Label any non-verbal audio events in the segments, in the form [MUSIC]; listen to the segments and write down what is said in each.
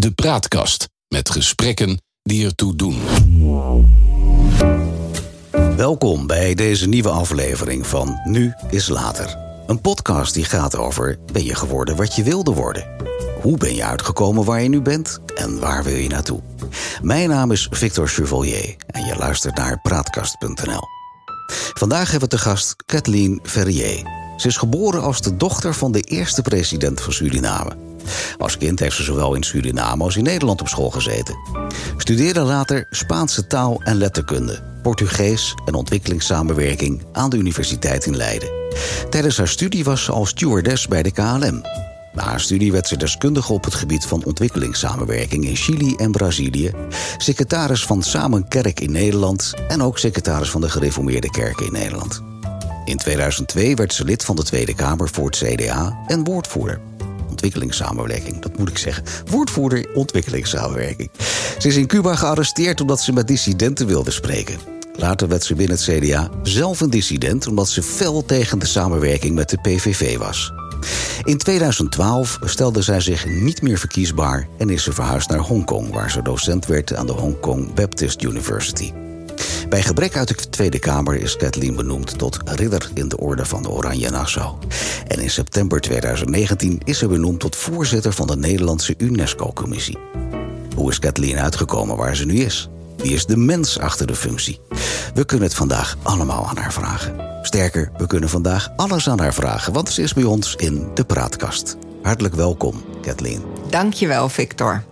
De Praatkast met gesprekken die ertoe doen. Welkom bij deze nieuwe aflevering van Nu is Later. Een podcast die gaat over: ben je geworden wat je wilde worden? Hoe ben je uitgekomen waar je nu bent en waar wil je naartoe? Mijn naam is Victor Chevalier en je luistert naar praatkast.nl. Vandaag hebben we te gast Kathleen Ferrier. Ze is geboren als de dochter van de eerste president van Suriname. Als kind heeft ze zowel in Suriname als in Nederland op school gezeten. Studeerde later Spaanse taal en letterkunde, Portugees en ontwikkelingssamenwerking aan de Universiteit in Leiden. Tijdens haar studie was ze als stewardess bij de KLM. Na haar studie werd ze deskundige op het gebied van ontwikkelingssamenwerking in Chili en Brazilië, secretaris van Samen Kerk in Nederland en ook secretaris van de Gereformeerde Kerken in Nederland. In 2002 werd ze lid van de Tweede Kamer voor het CDA en woordvoerder. Ontwikkelingssamenwerking, dat moet ik zeggen. Woordvoerder ontwikkelingssamenwerking. Ze is in Cuba gearresteerd omdat ze met dissidenten wilde spreken. Later werd ze binnen het CDA zelf een dissident omdat ze fel tegen de samenwerking met de PVV was. In 2012 stelde zij zich niet meer verkiesbaar en is ze verhuisd naar Hongkong, waar ze docent werd aan de Hong Kong Baptist University. Bij gebrek uit de Tweede Kamer is Kathleen benoemd tot ridder in de Orde van de Oranje Nassau. En in september 2019 is ze benoemd tot voorzitter van de Nederlandse UNESCO-commissie. Hoe is Kathleen uitgekomen waar ze nu is? Wie is de mens achter de functie? We kunnen het vandaag allemaal aan haar vragen. Sterker, we kunnen vandaag alles aan haar vragen, want ze is bij ons in de praatkast. Hartelijk welkom, Kathleen. Dankjewel, Victor.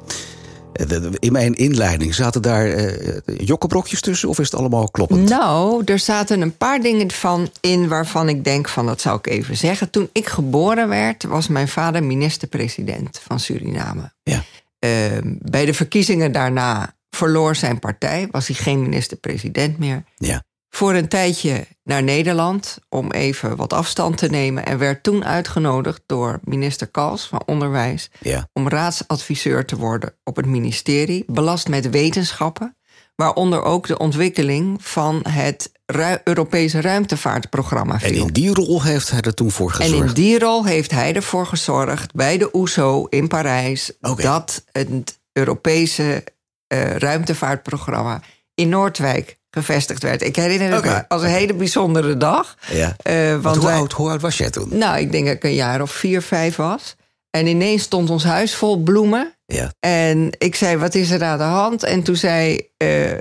In mijn inleiding zaten daar uh, jokkenbrokjes tussen of is het allemaal kloppend? Nou, er zaten een paar dingen van in waarvan ik denk van dat zou ik even zeggen. Toen ik geboren werd, was mijn vader minister-president van Suriname. Ja. Uh, bij de verkiezingen daarna verloor zijn partij, was hij geen minister-president meer. Ja. Voor een tijdje naar Nederland om even wat afstand te nemen. En werd toen uitgenodigd door minister Kals van Onderwijs Ja. om raadsadviseur te worden op het ministerie, belast met wetenschappen, waaronder ook de ontwikkeling van het Ru- Europese ruimtevaartprogramma En in die rol heeft hij er toen voor En gezorgd. in die rol heeft hij ervoor gezorgd bij de OESO in Parijs dat het Europese eh, ruimtevaartprogramma in Noordwijk gevestigd werd. Ik herinner het Oké. me als een hele bijzondere dag. Ja. Eh, want Want hoe, wij- oud, hoe oud was jij toen? Nou, ik denk dat ik een jaar of vier, vijf was. En ineens stond ons huis vol bloemen. Ja. En ik zei, wat is er aan de hand? En toen zei eh, eh,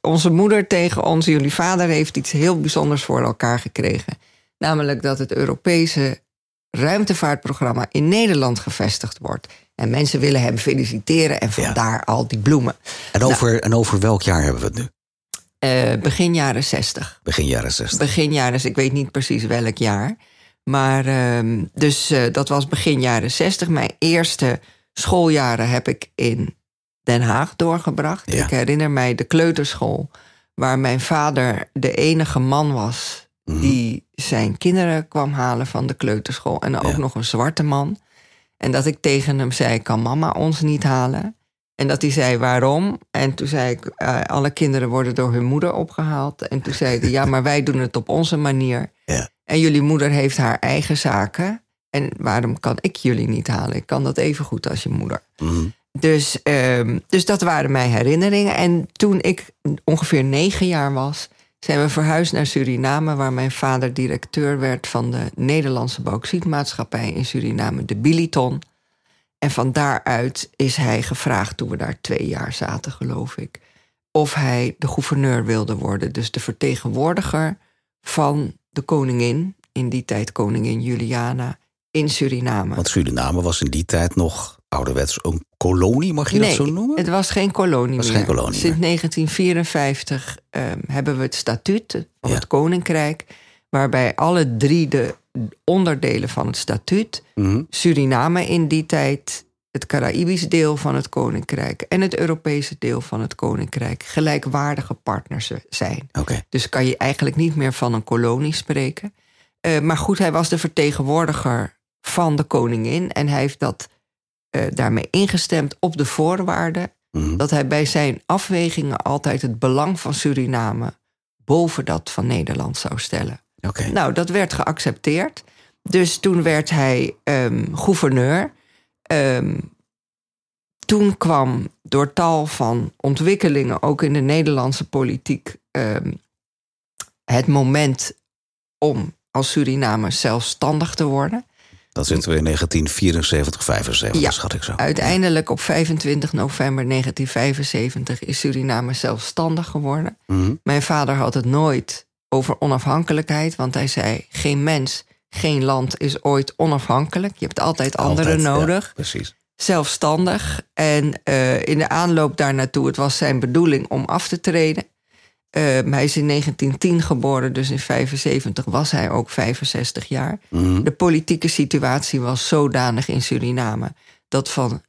onze moeder tegen ons... jullie vader heeft iets heel bijzonders voor elkaar gekregen. Namelijk dat het Europese ruimtevaartprogramma... in Nederland gevestigd wordt. En mensen willen hem feliciteren en vandaar al die bloemen. En over, en over welk jaar hebben we het nu? Eh, begin jaren zestig. Begin jaren 60. Begin jaren, ik weet niet precies welk jaar. Maar ehm, dus eh, dat was begin jaren 60. Mijn eerste schooljaren heb ik in Den Haag doorgebracht. Ja. Ik herinner mij de kleuterschool, waar mijn vader de enige man was Mhm. die zijn kinderen kwam halen van de kleuterschool. En ook Ja. nog een zwarte man. En dat ik tegen hem zei: Kan mama ons niet halen? En dat hij zei waarom. En toen zei ik: eh, Alle kinderen worden door hun moeder opgehaald. En toen zei hij: Ja, maar wij doen het op onze manier. Ja. En jullie moeder heeft haar eigen zaken. En waarom kan ik jullie niet halen? Ik kan dat even goed als je moeder. Mhm. Dus, ehm, dus dat waren mijn herinneringen. En toen ik ongeveer negen jaar was, zijn we verhuisd naar Suriname, waar mijn vader directeur werd van de Nederlandse bauxietmaatschappij in Suriname, de Biliton. En van daaruit is hij gevraagd, toen we daar twee jaar zaten, geloof ik, of hij de gouverneur wilde worden. Dus de vertegenwoordiger van de koningin, in die tijd koningin Juliana, in Suriname. Want Suriname was in die tijd nog ouderwets een kolonie, mag je dat zo noemen? Het was geen kolonie Was meer. geen kolonie Sinds 1954 ehm, hebben we het statuut van Ja. het Koninkrijk, waarbij alle drie de onderdelen van het statuut, Mhm. Suriname in die tijd, het Caraïbisch deel van het Koninkrijk en het Europese deel van het Koninkrijk, gelijkwaardige partners zijn. Dus kan je eigenlijk niet meer van een kolonie spreken. Eh, maar goed, hij was de vertegenwoordiger van de koningin en hij heeft dat eh, daarmee ingestemd op de voorwaarde Mhm. dat hij bij zijn afwegingen altijd het belang van Suriname boven dat van Nederland zou stellen. Oké. Nou, dat werd geaccepteerd. Dus toen werd hij ehm, gouverneur. Ehm, toen kwam door tal van ontwikkelingen, ook in de Nederlandse politiek, ehm, het moment om als Suriname zelfstandig te worden. Dat zitten we in 1974, 75, Ja. schat ik zo. Uiteindelijk op 25 november 1975 is Suriname zelfstandig geworden. Mhm. Mijn vader had het nooit over onafhankelijkheid, want hij zei: geen mens, geen land is ooit onafhankelijk. Je hebt altijd anderen Altijd, ja, nodig. precies. zelfstandig. En eh, in de aanloop daar naartoe, het was zijn bedoeling om af te treden. Eh, hij is in 1910 geboren, dus in 75 was hij ook 65 jaar. Mhm. De politieke situatie was zodanig in Suriname dat van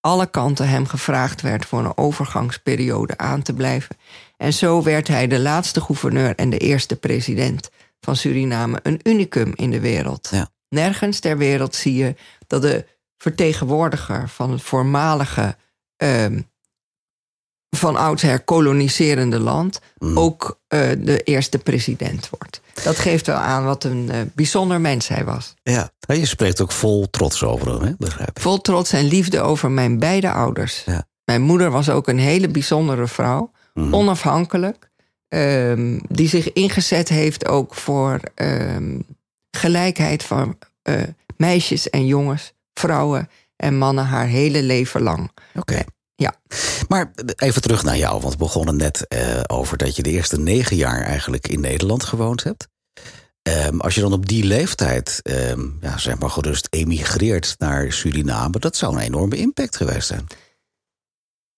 alle kanten hem gevraagd werd voor een overgangsperiode aan te blijven. En zo werd hij de laatste gouverneur en de eerste president van Suriname, een unicum in de wereld. Ja. Nergens ter wereld zie je dat de vertegenwoordiger van het voormalige, ehm, van oudsher koloniserende land Mhm. ook eh, de eerste president wordt. Dat geeft wel aan wat een eh, bijzonder mens hij was. Ja. Ja, Je spreekt ook vol trots over hem, hè? begrijp ik. Vol trots en liefde over mijn beide ouders. Ja. Mijn moeder was ook een hele bijzondere vrouw, Mhm. onafhankelijk, ehm, die zich ingezet heeft ook voor ehm, gelijkheid van eh, meisjes en jongens, vrouwen en mannen haar hele leven lang. Oké. Ja. Maar even terug naar jou, want we begonnen net eh, over dat je de eerste negen jaar eigenlijk in Nederland gewoond hebt. Ehm, als je dan op die leeftijd, ja, zeg maar gerust, emigreert naar Suriname, dat zou een enorme impact geweest zijn.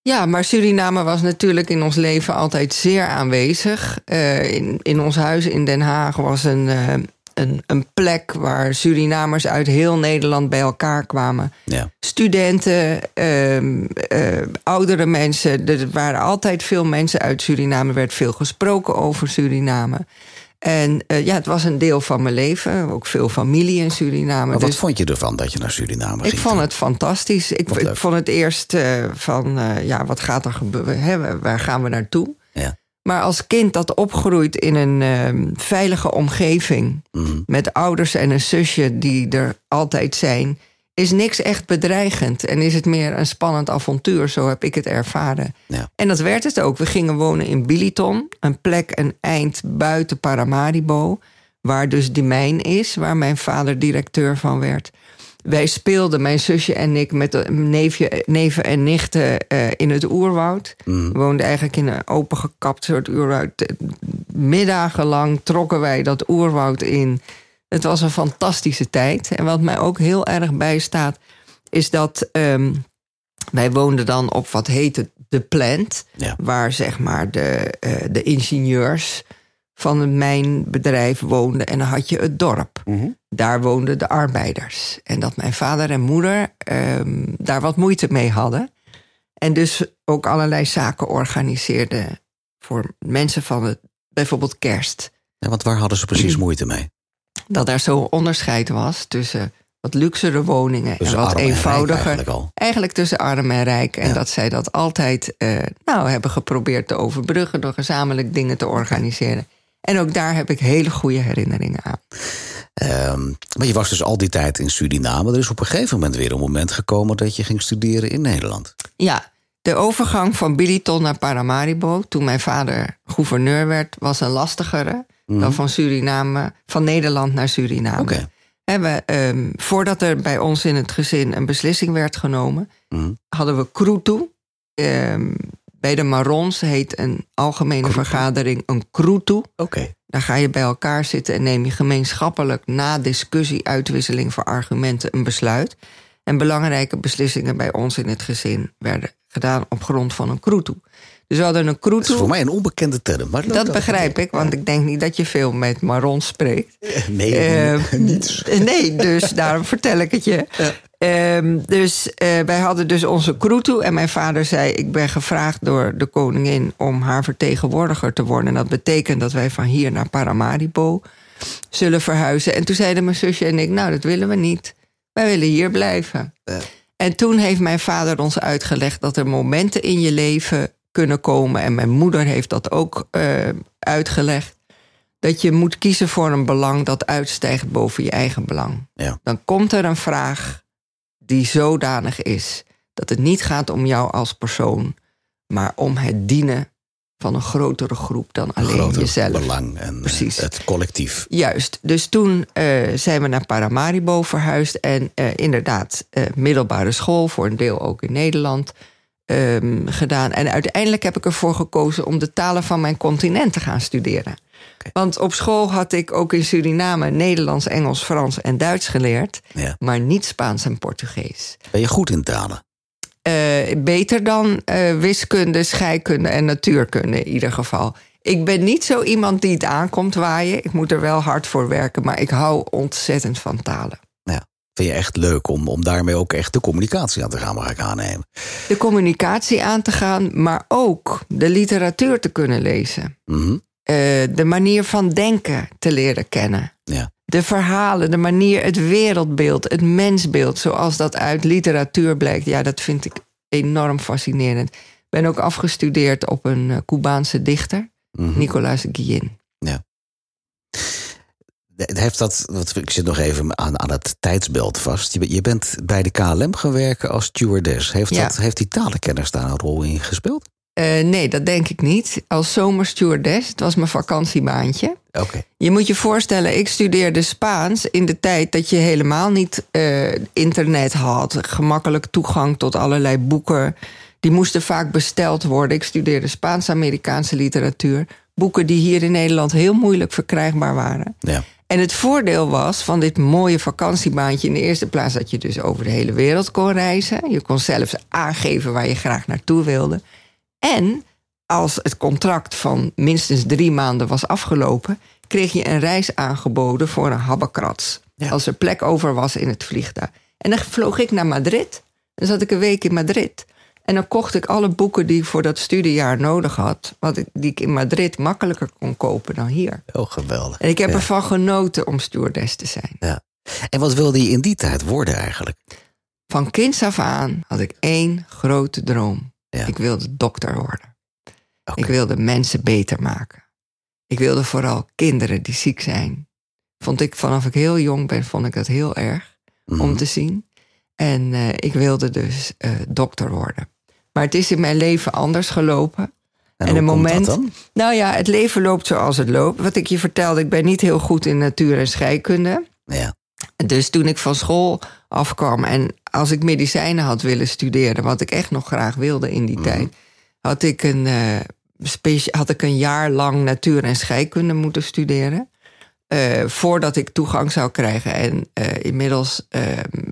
Ja, maar Suriname was natuurlijk in ons leven altijd zeer aanwezig. Eh, in, in ons huis in Den Haag was een, eh, een, een plek waar Surinamers uit heel Nederland bij elkaar kwamen. Ja. Studenten, ehm, eh, oudere mensen. Er waren altijd veel mensen uit Suriname. Er werd veel gesproken over Suriname. En eh, ja, het was een deel van mijn leven. Ook veel familie in Suriname. Maar wat Dus- vond je ervan dat je naar Suriname ging? ik vond het fantastisch. Ik, vond het eerst eh, van, eh, ja, wat gaat er gebeuren? Hè? Waar gaan we naartoe? Ja. Maar als kind dat opgroeit in een eh, veilige omgeving... Mhm. met ouders en een zusje die er altijd zijn... is niks echt bedreigend. En is het meer een spannend avontuur. Zo heb ik het ervaren. Ja. En dat werd het ook. We gingen wonen in Biliton. Een plek een eind buiten Paramaribo. Waar dus die mijn is. Waar mijn vader directeur van werd. Wij speelden, mijn zusje en ik, met neefje, neven en nichten eh, in het oerwoud. Mhm. We woonden eigenlijk in een opengekapt soort oerwoud. Middagenlang trokken wij dat oerwoud in. Het was een fantastische tijd. En wat mij ook heel erg bijstaat, is dat ehm, wij woonden dan op wat heette de plant. Ja. Waar zeg maar de, eh, de ingenieurs van het mijnbedrijf woonden. En dan had je het dorp. Mhm. Daar woonden de arbeiders. En dat mijn vader en moeder ehm, daar wat moeite mee hadden. En dus ook allerlei zaken organiseerden voor mensen van het, bijvoorbeeld kerst. Ja, want waar hadden ze precies [CLEARS THROAT] moeite mee? Dat er zo'n onderscheid was tussen wat luxere woningen Tussen en wat en eenvoudiger. eigenlijk tussen arm en rijk. En Ja. dat zij dat altijd eh, nou, hebben geprobeerd te overbruggen door gezamenlijk dingen te organiseren. En ook daar heb ik hele goede herinneringen aan. Ehm, maar je was dus al die tijd in Suriname. Er is op een gegeven moment weer een moment gekomen dat je ging studeren in Nederland. Ja, de overgang van Biliton naar Paramaribo, toen mijn vader gouverneur werd, was een lastigere dan van Suriname, van Nederland naar Suriname. We, ehm, voordat er bij ons in het gezin een beslissing werd genomen, Mhm. hadden we Krutu. Ehm, bij de Marons heet een algemene vergadering een Krutu. Oké. Daar ga je bij elkaar zitten en neem je gemeenschappelijk na discussie, uitwisseling van argumenten een besluit. En belangrijke beslissingen bij ons in het gezin werden gedaan op grond van een Krutu. Dus we hadden een Dat is voor mij een onbekende term. Maar Dat begrijp ik, want ik denk niet dat je veel met Marons spreekt. Nee, [LAUGHS] Eh, niets. Nee, dus daarom vertel ik het je. Ehm, dus eh, wij hadden dus onze Krutu. En mijn vader zei: Ik ben gevraagd door de koningin om haar vertegenwoordiger te worden. En dat betekent dat wij van hier naar Paramaribo zullen verhuizen. En toen zeiden mijn zusje en ik: Nou, dat willen we niet. Wij willen hier blijven. Ja. En toen heeft mijn vader ons uitgelegd dat er momenten in je leven kunnen komen. En mijn moeder heeft dat ook eh, uitgelegd. Dat je moet kiezen voor een belang dat uitstijgt boven je eigen belang. Ja. Dan komt er een vraag die zodanig is Dat het niet gaat om jou als persoon, maar om het dienen van een grotere groep dan alleen Groter jezelf. belang en eh, Precies. het collectief. Juist. Dus toen eh, zijn we naar Paramaribo verhuisd. En inderdaad, middelbare school, voor een deel ook in Nederland ehm, gedaan. En uiteindelijk heb ik ervoor gekozen om de talen van mijn continent te gaan studeren. Want op school had ik ook in Suriname Nederlands, Engels, Frans en Duits geleerd. Ja. Maar niet Spaans en Portugees. Ben je goed in talen? Eh, beter dan eh, wiskunde, scheikunde en natuurkunde in ieder geval. Ik ben niet zo iemand die het aankomt waaien. Ik moet er wel hard voor werken, maar ik hou ontzettend van talen. Ja. Vind je echt leuk om, om daarmee ook echt de communicatie aan te gaan, mag ik aannemen? De communicatie aan te gaan, maar ook de literatuur te kunnen lezen. Mhm. Eh, de manier van denken te leren kennen. Ja. De verhalen, de manier, het wereldbeeld, het mensbeeld, zoals dat uit literatuur blijkt. Ja, dat vind ik enorm fascinerend. Ik ben ook afgestudeerd op een eh, Cubaanse dichter, Mhm. Nicolas Guillen. Het Heeft dat, wat, ik zit nog even aan, aan het tijdsbeeld vast. Je, be- je bent bij de KLM gaan werken als stewardess. Heeft, Ja. dat, heeft die talenkennis daar een rol in gespeeld? Eh, nee, dat denk ik niet. Als zomerstewardess, het was mijn vakantiebaantje. Oké. Je moet je voorstellen, ik studeerde Spaans in de tijd dat je helemaal niet eh, internet had. Gemakkelijk toegang tot allerlei boeken. Die moesten vaak besteld worden. Ik studeerde Spaans-Amerikaanse literatuur. Boeken die hier in Nederland heel moeilijk verkrijgbaar waren. Ja. En het voordeel was van dit mooie vakantiebaantje in de eerste plaats dat je dus over de hele wereld kon reizen. Je kon zelfs aangeven waar je graag naartoe wilde. En als het contract van minstens drie maanden was afgelopen, kreeg je een reis aangeboden voor een habbekrats. Ja. Als er plek over was in het vliegtuig. En dan vloog ik naar Madrid. Dan zat ik een week in Madrid. En dan kocht ik alle boeken die ik voor dat studiejaar nodig had, wat ik, die ik in Madrid makkelijker kon kopen dan hier. Oh, geweldig. En ik heb Ja. ervan genoten om stewardess te zijn. Ja. En wat wilde je in die tijd worden eigenlijk? Van kinds af aan had ik één grote droom. Ja. Ik wilde dokter worden. Ik wilde mensen beter maken. Ik wilde vooral kinderen die ziek zijn. Vond ik vanaf ik heel jong ben, vond ik dat heel erg Mhm. om te zien. En eh, ik wilde dus eh, dokter worden. Maar het is in mijn leven anders gelopen. En, een moment-? Nou ja, het leven loopt zoals het loopt. Wat ik je vertelde, ik ben niet heel goed in natuur en scheikunde. Ja. Dus toen ik van school afkwam en als ik medicijnen had willen studeren, wat ik echt nog graag wilde in die Mhm. tijd, had ik, een, specie- had ik een jaar lang natuur en scheikunde moeten studeren. eh, voordat ik toegang zou krijgen. En eh, inmiddels eh,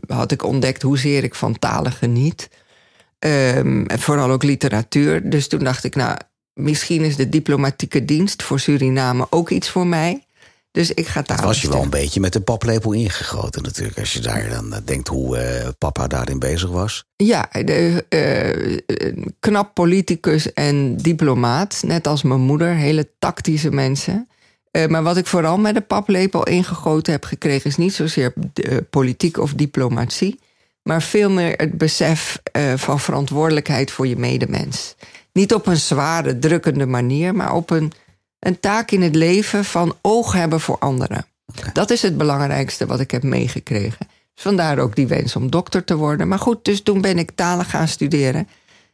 had ik ontdekt hoezeer ik van talen geniet. Ehm, en vooral ook literatuur. Dus toen dacht ik, nou, misschien is de diplomatieke dienst voor Suriname ook iets voor mij. Dus ik ga Dat talen was je wel een beetje met de paplepel ingegoten natuurlijk. Als je daar dan eh, denkt hoe eh, papa daarin bezig was. Ja, de, eh, een knap politicus en diplomaat. Net als mijn moeder, hele tactische mensen. Maar wat ik vooral met de paplepel ingegoten heb gekregen... is niet zozeer politiek of diplomatie... maar veel meer het besef eh, van verantwoordelijkheid voor je medemens. Niet op een zware, drukkende manier... maar op een, een taak in het leven van oog hebben voor anderen. Dat is het belangrijkste wat ik heb meegekregen. Dus vandaar ook die wens om dokter te worden. Maar goed, dus toen ben ik talen gaan studeren.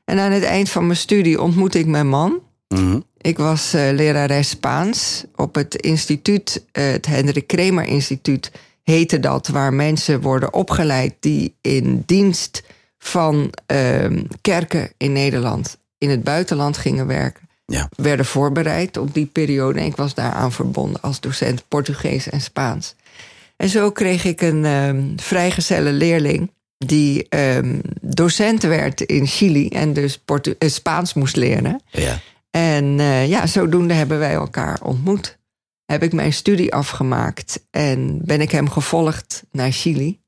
En aan het eind van mijn studie ontmoette ik mijn man. Mhm. Ik was eh, lerares Spaans op het instituut, eh, het Hendrik Kremer Instituut heette dat, waar mensen worden opgeleid die in dienst van ehm, kerken in Nederland in het buitenland gingen werken. Ja. Werden voorbereid op die periode. En ik was daaraan verbonden als docent Portugees en Spaans. En zo kreeg ik een ehm vrijgezelle leerling die ehm, docent werd in Chili en dus Portu- eh, Spaans moest leren. Ja. En eh, ja, zodoende hebben wij elkaar ontmoet. Heb ik mijn studie afgemaakt en ben ik hem gevolgd naar Chili,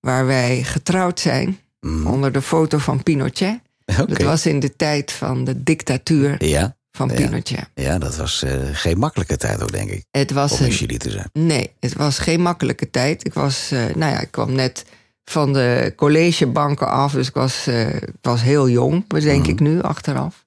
waar wij getrouwd zijn Mhm. onder de foto van Pinochet. Dat was in de tijd van de dictatuur Ja. van Ja. Pinochet. ja, dat was eh, geen makkelijke tijd ook, denk ik. Het was Om in Chili te zijn. nee, het was geen makkelijke tijd. Ik was, eh, nou ja, ik kwam net van de collegebanken af, dus ik was, eh, ik was heel jong, denk Mhm. ik nu achteraf.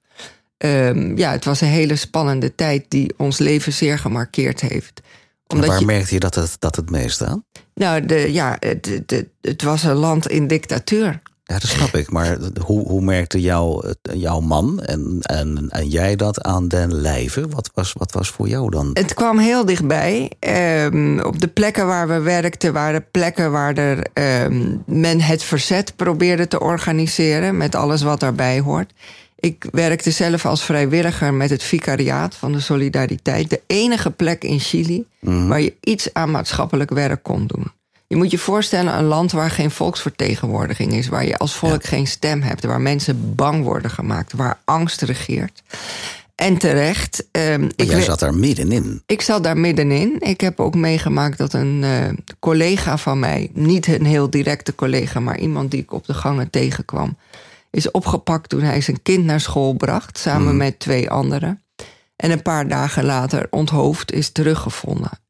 Ehm, ja, het was een hele spannende tijd die ons leven zeer gemarkeerd heeft. Omdat waar je, merkte je dat het, dat het meest aan? nou, de, ja, het, het, het- het was een land in dictatuur. Ja, dat snap ik. Maar hoe, hoe merkte jou, jouw man en, en, en jij dat aan den lijve? Wat was, wat was voor jou dan? Het kwam heel dichtbij. Ehm, op de plekken waar we werkten waren plekken waar er, ehm, men het verzet probeerde te organiseren met alles wat daarbij hoort. Ik werkte zelf als vrijwilliger met het vicariaat van de Solidariteit. De enige plek in Chili Mhm. waar je iets aan maatschappelijk werk kon doen. Je moet je voorstellen, een land waar geen volksvertegenwoordiging is, waar je als volk geen stem hebt, waar mensen bang worden gemaakt, waar angst regeert. En terecht. Maar ik, jij zat daar middenin. ik zat daar middenin. Ik heb ook meegemaakt dat een eh, collega van mij, niet een heel directe collega, maar iemand die ik op de gangen tegenkwam, is opgepakt toen hij zijn kind naar school bracht, samen met twee anderen. En een paar dagen later onthoofd is teruggevonden.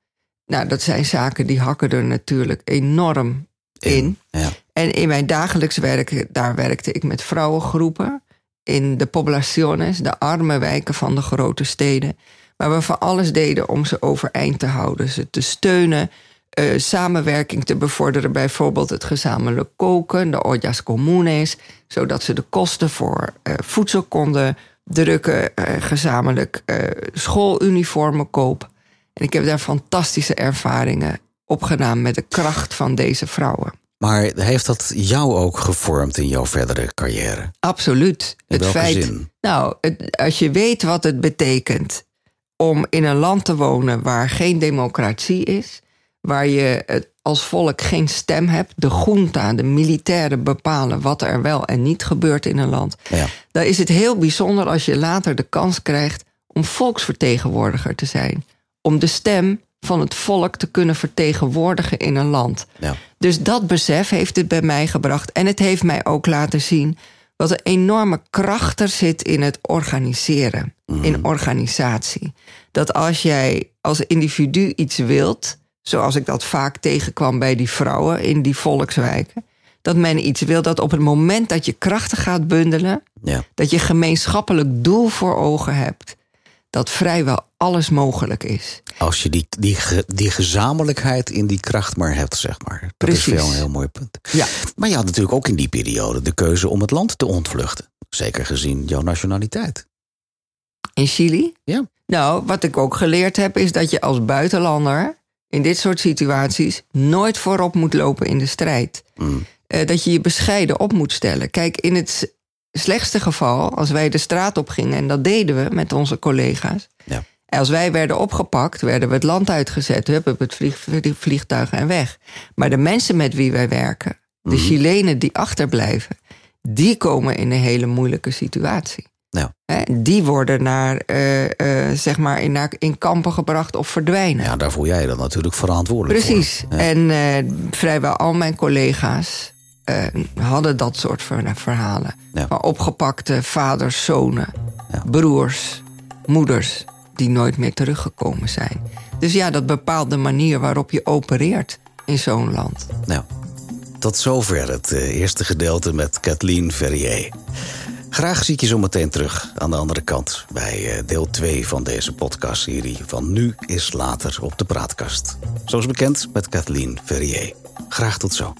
Nou, dat zijn zaken die hakken er natuurlijk enorm in. Ja. En in mijn dagelijks werk, daar werkte ik met vrouwengroepen in de poblaciones, de arme wijken van de grote steden. Waar we van alles deden om ze overeind te houden, ze te steunen, eh, samenwerking te bevorderen, bijvoorbeeld het gezamenlijk koken, de ollas comunes, zodat ze de kosten voor eh, voedsel konden drukken, eh, gezamenlijk schooluniformen kopen. En ik heb daar fantastische ervaringen opgedaan met de kracht van deze vrouwen. Maar heeft dat jou ook gevormd in jouw verdere carrière? Absoluut. In het welke feit, zin? Nou, het- als je weet wat het betekent om in een land te wonen waar geen democratie is, waar je als volk geen stem hebt, de junta, de militairen bepalen wat er wel en niet gebeurt in een land, Ja. dan is het heel bijzonder als je later de kans krijgt om volksvertegenwoordiger te zijn. Om de stem van het volk te kunnen vertegenwoordigen in een land. Ja. Dus dat besef heeft het bij mij gebracht. En het heeft mij ook laten zien wat een enorme kracht er zit in het organiseren, in organisatie. Dat als jij als individu iets wilt, zoals ik dat vaak tegenkwam bij die vrouwen in die volkswijken, dat men iets wil dat op het moment dat je krachten gaat bundelen, Ja. dat je gemeenschappelijk doel voor ogen hebt, dat vrijwel alles mogelijk is. Als je die, die, die gezamenlijkheid in die kracht maar hebt, zeg maar. Dat is Precies. voor jou een heel mooi punt. Ja. Maar je had natuurlijk ook in die periode de keuze om het land te ontvluchten. Zeker gezien jouw nationaliteit. In Chili? Ja. Nou, wat ik ook geleerd heb, is dat je als buitenlander in dit soort situaties nooit voorop moet lopen in de strijd. Mm. Eh, dat je je bescheiden op moet stellen. Kijk, in het slechtste geval, als wij de straat op gingen, en dat deden we met onze collega's. Ja. En Als wij werden opgepakt, werden we het land uitgezet, hup, op het vlieg, vlieg- vliegtuig en weg. Maar de mensen met wie wij werken, de Chilenen die achterblijven, die komen in een hele moeilijke situatie. Ja. Hè, die worden naar, eh, eh, zeg maar in, naar, in kampen gebracht of verdwijnen. ja, daar voel jij dan natuurlijk verantwoordelijk Precies. voor. Ja. En eh, vrijwel al mijn collega's hadden dat soort ver- verhalen. Ja. Maar opgepakte vaders, zonen, Ja. broers, moeders die nooit meer teruggekomen zijn. Dus ja, dat bepaalt de manier waarop je opereert in zo'n land. Nou, tot zover het eerste gedeelte met Kathleen Verrier. Graag zie ik je zometeen terug aan de andere kant bij eh, deel 2 van deze podcastserie van Nu is Later op de Praatkast. Zoals bekend met Kathleen Verrier. Graag tot zo.